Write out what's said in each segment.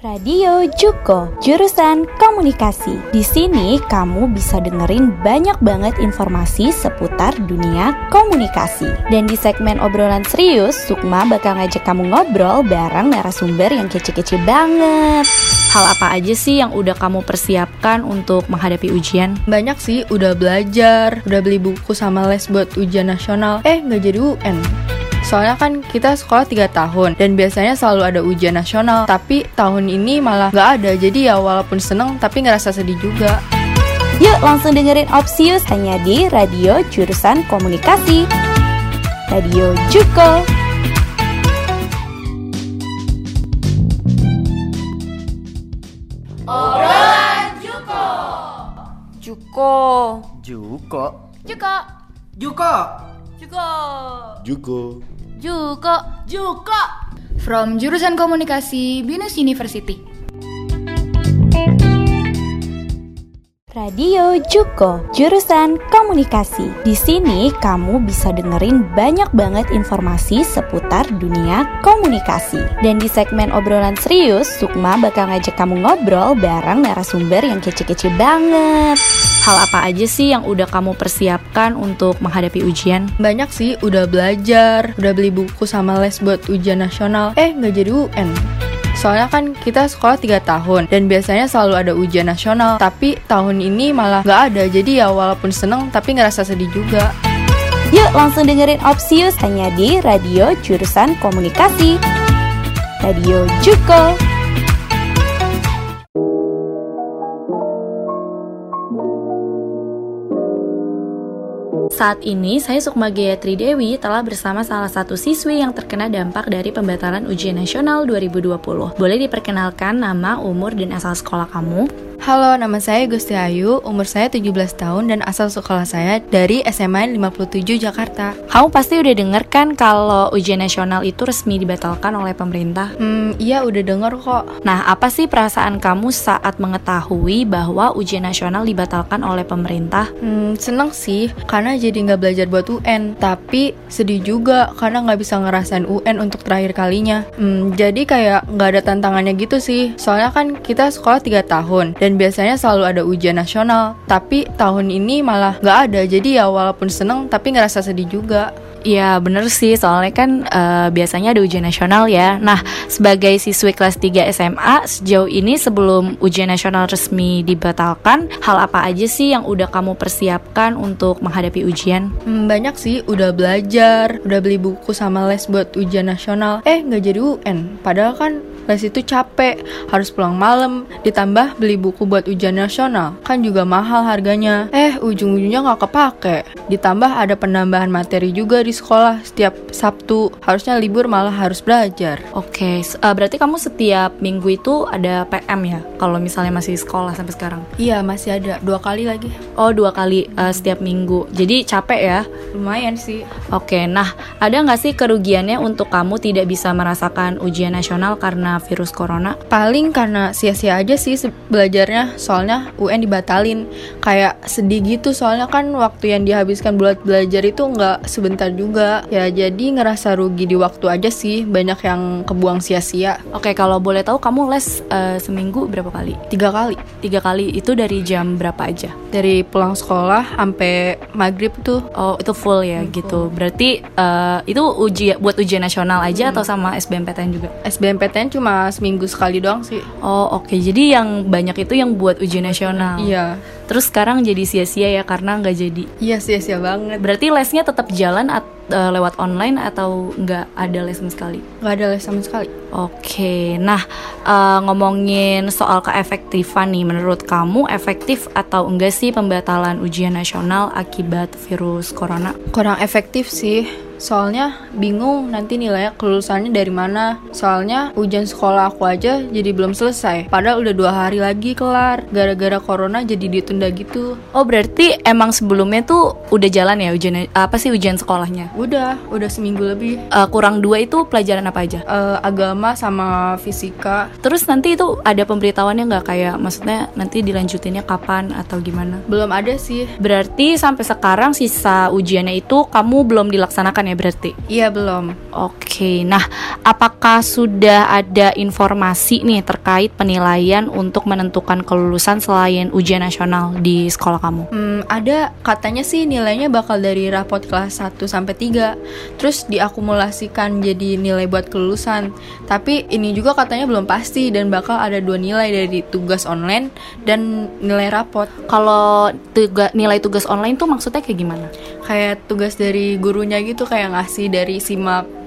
Radio Juko, jurusan komunikasi. Di sini kamu bisa dengerin banyak banget informasi seputar dunia komunikasi. Dan di segmen obrolan serius, Sukma bakal ngajak kamu ngobrol bareng narasumber yang kece-kece banget. Hal apa aja sih yang udah kamu persiapkan untuk menghadapi ujian? Banyak sih, udah belajar, udah beli buku sama les buat ujian nasional. Eh, nggak jadi UN. Soalnya kan kita sekolah 3 tahun dan biasanya selalu ada ujian nasional. Tapi tahun ini malah nggak ada. Jadi ya walaupun seneng tapi ngerasa sedih juga. Yuk langsung dengerin Opsius hanya di radio jurusan komunikasi. Radio Juko. Juko. Juko. Juko. Juko. Juko. Juko. Juko. Juko. From jurusan komunikasi Binus University. Radio Juko, jurusan komunikasi. Di sini kamu bisa dengerin banyak banget informasi seputar dunia komunikasi. Dan di segmen obrolan serius, Sukma bakal ngajak kamu ngobrol bareng narasumber yang kece-kece banget. Hal apa aja sih yang udah kamu persiapkan untuk menghadapi ujian? Banyak sih, udah belajar, udah beli buku sama les buat ujian nasional. Eh, nggak jadi UN. Soalnya kan kita sekolah 3 tahun dan biasanya selalu ada ujian nasional. Tapi tahun ini malah nggak ada. Jadi ya walaupun seneng tapi ngerasa sedih juga. Yuk langsung dengerin Opsius hanya di radio jurusan komunikasi. Radio Juko. Saat ini, saya Sukma Gayatri Dewi telah bersama salah satu siswi yang terkena dampak dari pembatalan ujian nasional 2020. Boleh diperkenalkan nama, umur, dan asal sekolah kamu? Halo, nama saya Gusti Ayu, umur saya 17 tahun dan asal sekolah saya dari SMA 57 Jakarta. Kamu pasti udah denger kan kalau ujian nasional itu resmi dibatalkan oleh pemerintah? Hmm, iya udah denger kok. Nah, apa sih perasaan kamu saat mengetahui bahwa ujian nasional dibatalkan oleh pemerintah? Hmm, seneng sih, karena jadi nggak belajar buat UN. Tapi sedih juga karena nggak bisa ngerasain UN untuk terakhir kalinya. Hmm, jadi kayak nggak ada tantangannya gitu sih. Soalnya kan kita sekolah 3 tahun dan biasanya selalu ada ujian nasional. Tapi tahun ini malah nggak ada. Jadi ya walaupun seneng tapi ngerasa sedih juga. Iya bener sih soalnya kan uh, biasanya ada ujian nasional ya Nah sebagai siswi kelas 3 SMA sejauh ini sebelum ujian nasional resmi dibatalkan Hal apa aja sih yang udah kamu persiapkan untuk menghadapi ujian? Hmm, banyak sih udah belajar, udah beli buku sama les buat ujian nasional Eh nggak jadi UN Padahal kan les itu capek Harus pulang malam Ditambah beli buku buat ujian nasional Kan juga mahal harganya Eh ujung-ujungnya nggak kepake Ditambah ada penambahan materi juga di sekolah setiap Sabtu harusnya libur malah harus belajar. Oke, uh, berarti kamu setiap minggu itu ada PM ya? Kalau misalnya masih sekolah sampai sekarang? Iya masih ada dua kali lagi. Oh dua kali uh, setiap minggu. Jadi capek ya? Lumayan sih. Oke, nah ada nggak sih kerugiannya untuk kamu tidak bisa merasakan ujian nasional karena virus corona? Paling karena sia-sia aja sih belajarnya, soalnya UN dibatalin. Kayak sedih gitu soalnya kan waktu yang dihabiskan buat belajar itu nggak sebentar juga ya jadi ngerasa rugi di waktu aja sih banyak yang kebuang sia-sia oke kalau boleh tahu kamu les uh, seminggu berapa kali tiga kali tiga kali itu dari jam berapa aja dari pulang sekolah sampai maghrib tuh oh itu full ya hmm, gitu full. berarti uh, itu uji buat ujian nasional aja hmm. atau sama SBMPTN juga SBMPTN cuma seminggu sekali doang sih. Oh oke. Okay. jadi yang banyak itu yang buat ujian nasional. Iya terus sekarang jadi sia-sia ya karena nggak jadi iya sia-sia banget berarti lesnya tetap jalan atau uh, lewat online atau nggak ada les sama sekali? Nggak ada les sama sekali. Oke, nah uh, ngomongin soal keefektifan nih, menurut kamu efektif atau enggak sih pembatalan ujian nasional akibat virus corona? Kurang efektif sih Soalnya bingung nanti nilainya kelulusannya dari mana. Soalnya ujian sekolah aku aja jadi belum selesai. Padahal udah dua hari lagi kelar. Gara-gara corona jadi ditunda gitu. Oh berarti emang sebelumnya tuh udah jalan ya ujian apa sih ujian sekolahnya? Udah, udah seminggu lebih. Uh, kurang dua itu pelajaran apa aja? Uh, agama sama fisika. Terus nanti itu ada pemberitahuannya nggak kayak maksudnya nanti dilanjutinnya kapan atau gimana? Belum ada sih. Berarti sampai sekarang sisa ujiannya itu kamu belum dilaksanakan ya? ya berarti? Iya belum. Oke, nah apakah sudah ada informasi nih terkait penilaian untuk menentukan kelulusan selain ujian nasional di sekolah kamu? Hmm, ada katanya sih nilainya bakal dari rapot kelas 1 sampai 3 terus diakumulasikan jadi nilai buat kelulusan. Tapi ini juga katanya belum pasti dan bakal ada dua nilai dari tugas online dan nilai rapot. Kalau tuga, nilai tugas online tuh maksudnya kayak gimana? Kayak tugas dari gurunya gitu kayak ngasih dari simak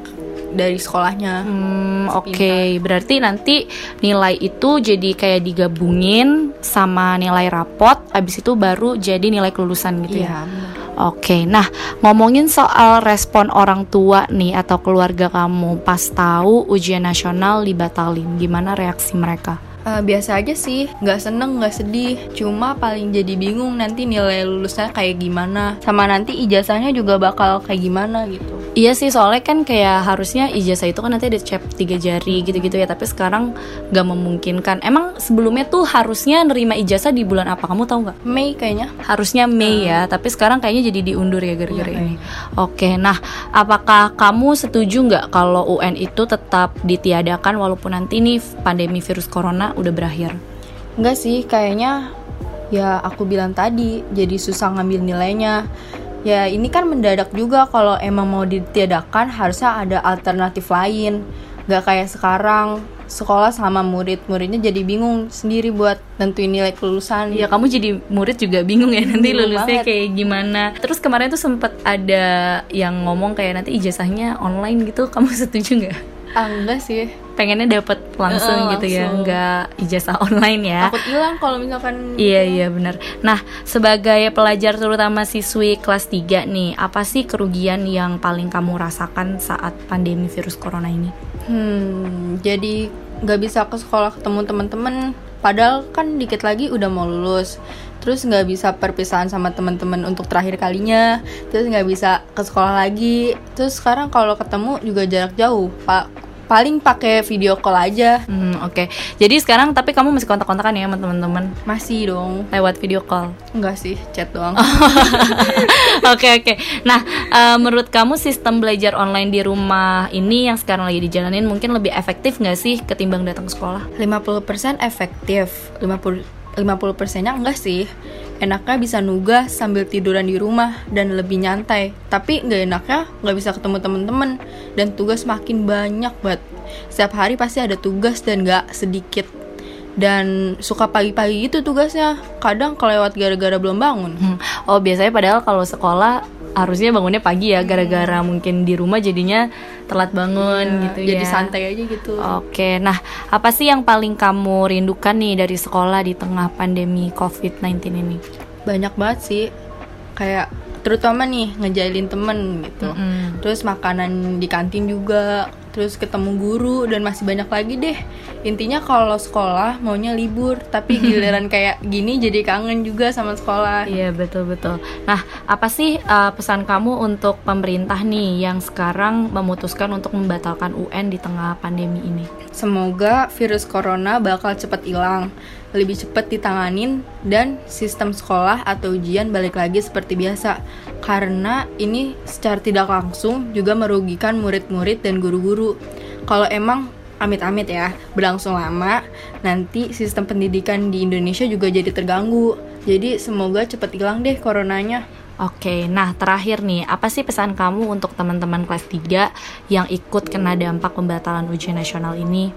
dari sekolahnya. Hmm, oke. Berarti nanti nilai itu jadi kayak digabungin sama nilai rapot, abis itu baru jadi nilai kelulusan gitu ya. Iya, benar. Oke, nah ngomongin soal respon orang tua nih atau keluarga kamu pas tahu ujian nasional dibatalin, gimana reaksi mereka? Eh, biasa aja sih, nggak seneng, nggak sedih. Cuma paling jadi bingung nanti nilai lulusnya kayak gimana, sama nanti ijazahnya juga bakal kayak gimana gitu. Iya sih, soalnya kan kayak harusnya ijazah itu kan nanti ada cap tiga jari gitu-gitu ya, tapi sekarang nggak memungkinkan. Emang sebelumnya tuh harusnya nerima ijazah di bulan apa? Kamu tahu nggak? Mei kayaknya. Harusnya Mei ya, tapi sekarang kayaknya jadi diundur ya gara-gara Iya, ini. Oke, nah apakah kamu setuju nggak kalau UN itu tetap ditiadakan walaupun nanti nih pandemi virus corona udah berakhir? Enggak sih, kayaknya ya aku bilang tadi, jadi susah ngambil nilainya. Ya ini kan mendadak juga kalau emang mau ditiadakan harusnya ada alternatif lain. Gak kayak sekarang sekolah sama murid-muridnya jadi bingung sendiri buat nentuin nilai kelulusan. Ya kamu jadi murid juga bingung ya nanti Bingung lulusnya banget. kayak gimana. Terus kemarin tuh sempet ada yang ngomong kayak nanti ijazahnya online gitu. Kamu setuju nggak? Ah, enggak sih. Pengennya dapet langsung Heeh, gitu ya, langsung. nggak ijazah online ya. Takut hilang kalau misalkan Iya iya benar. Nah sebagai pelajar terutama siswi kelas 3 nih, apa sih kerugian yang paling kamu rasakan saat pandemi virus corona ini? Hmm, jadi nggak bisa ke sekolah ketemu teman-teman. Padahal kan dikit lagi udah mau lulus. Terus nggak bisa perpisahan sama teman-teman untuk terakhir kalinya. Terus nggak bisa ke sekolah lagi. Terus sekarang kalau ketemu juga jarak jauh. Pak paling pakai video call aja. Hmm oke. Jadi sekarang tapi kamu masih kontak-kontakan ya sama teman-teman Masih dong. lewat video call. Enggak sih, chat doang. Oke oke. Nah, eh, menurut kamu sistem belajar online di rumah ini yang sekarang lagi dijalanin mungkin lebih efektif nggak sih ketimbang datang ke sekolah? 50% efektif 50 50 persennya enggak sih enaknya bisa nugas sambil tiduran di rumah dan lebih nyantai. Tapi nggak enaknya nggak bisa ketemu temen-temen. Dan tugas makin banyak banget. Setiap hari pasti ada tugas dan nggak sedikit. Dan suka pagi-pagi gitu tugasnya. Kadang kelewat gara-gara belum bangun. Hmm. Oh biasanya padahal kalau sekolah harusnya bangunnya pagi ya gara-gara mungkin di rumah jadinya telat bangun Iya, gitu jadi ya. santai aja gitu Oke, nah apa sih yang paling kamu rindukan nih dari sekolah di tengah pandemi COVID-19 ini? banyak banget sih kayak terutama nih ngejalin temen gitu Mm-mm. terus makanan di kantin juga terus ketemu guru dan masih banyak lagi deh intinya kalau sekolah maunya libur tapi giliran kayak gini jadi kangen juga sama sekolah Iya betul betul. Nah apa sih uh, pesan kamu untuk pemerintah nih yang sekarang memutuskan untuk membatalkan UN di tengah pandemi ini? semoga virus corona bakal cepat hilang lebih cepat ditanganin dan sistem sekolah atau ujian balik lagi seperti biasa. Karena ini secara tidak langsung juga merugikan murid-murid dan guru-guru. Kalau emang amit-amit ya berlangsung lama nanti sistem pendidikan di Indonesia juga jadi terganggu. Jadi semoga cepat hilang deh coronanya. Oke, nah terakhir nih, apa sih pesan kamu untuk teman-teman kelas 3 yang ikut kena dampak pembatalan ujian nasional ini?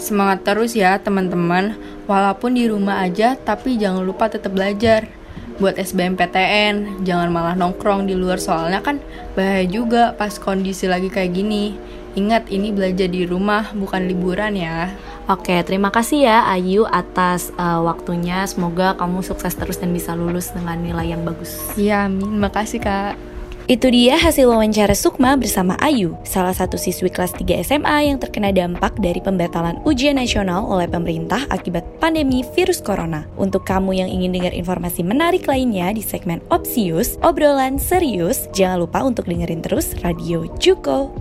Semangat terus ya teman-teman, walaupun di rumah aja tapi jangan lupa tetap belajar. Buat SBMPTN, jangan malah nongkrong di luar soalnya kan bahaya juga pas kondisi lagi kayak gini. Ingat ini belajar di rumah bukan liburan ya. Oke, terima kasih ya Ayu atas uh, waktunya. Semoga kamu sukses terus dan bisa lulus dengan nilai yang bagus. Iya, amin. Makasih Kak. Itu dia hasil wawancara Sukma bersama Ayu, salah satu siswi kelas 3 SMA yang terkena dampak dari pembatalan ujian nasional oleh pemerintah akibat pandemi virus corona. Untuk kamu yang ingin dengar informasi menarik lainnya di segmen Opsius, obrolan serius, jangan lupa untuk dengerin terus Radio Juko.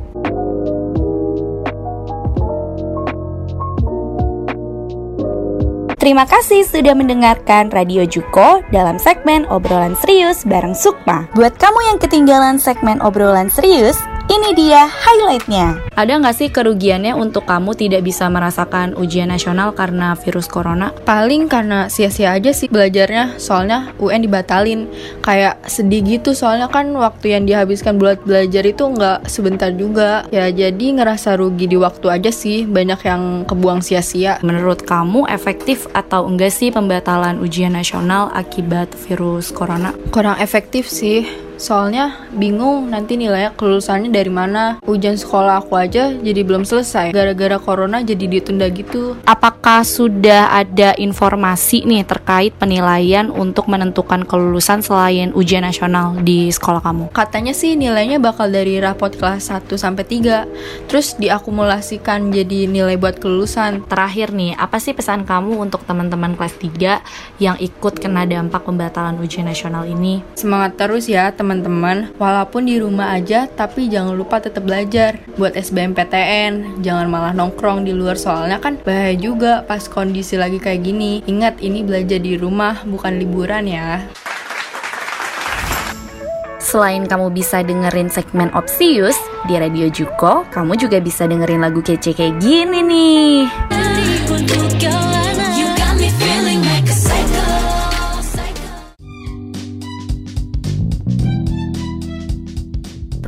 Terima kasih sudah mendengarkan Radio Juko dalam segmen obrolan serius bareng Sukma. Buat kamu yang ketinggalan segmen obrolan serius, ini dia highlightnya. Ada nggak sih kerugiannya untuk kamu tidak bisa merasakan ujian nasional karena virus corona? Paling karena sia-sia aja sih belajarnya, soalnya UN dibatalin. Kayak sedih gitu, soalnya kan waktu yang dihabiskan buat belajar itu nggak sebentar juga. Ya jadi ngerasa rugi di waktu aja sih, banyak yang kebuang sia-sia. Menurut kamu efektif atau enggak sih pembatalan ujian nasional akibat virus corona? Kurang efektif sih Soalnya bingung nanti nilainya kelulusannya dari mana. Ujian sekolah aku aja jadi belum selesai. Gara-gara corona jadi ditunda gitu. Apakah sudah ada informasi nih terkait penilaian untuk menentukan kelulusan selain ujian nasional di sekolah kamu? Katanya sih nilainya bakal dari rapot kelas 1 sampai 3. Terus diakumulasikan jadi nilai buat kelulusan. Terakhir nih, apa sih pesan kamu untuk teman-teman kelas 3 yang ikut kena dampak pembatalan ujian nasional ini? Semangat terus ya teman teman-teman. Walaupun di rumah aja, tapi jangan lupa tetap belajar. Buat SBMPTN, jangan malah nongkrong di luar soalnya kan bahaya juga pas kondisi lagi kayak gini. Ingat ini belajar di rumah, bukan liburan ya. Selain kamu bisa dengerin segmen Opsius di Radio Juko, kamu juga bisa dengerin lagu kece kayak gini nih.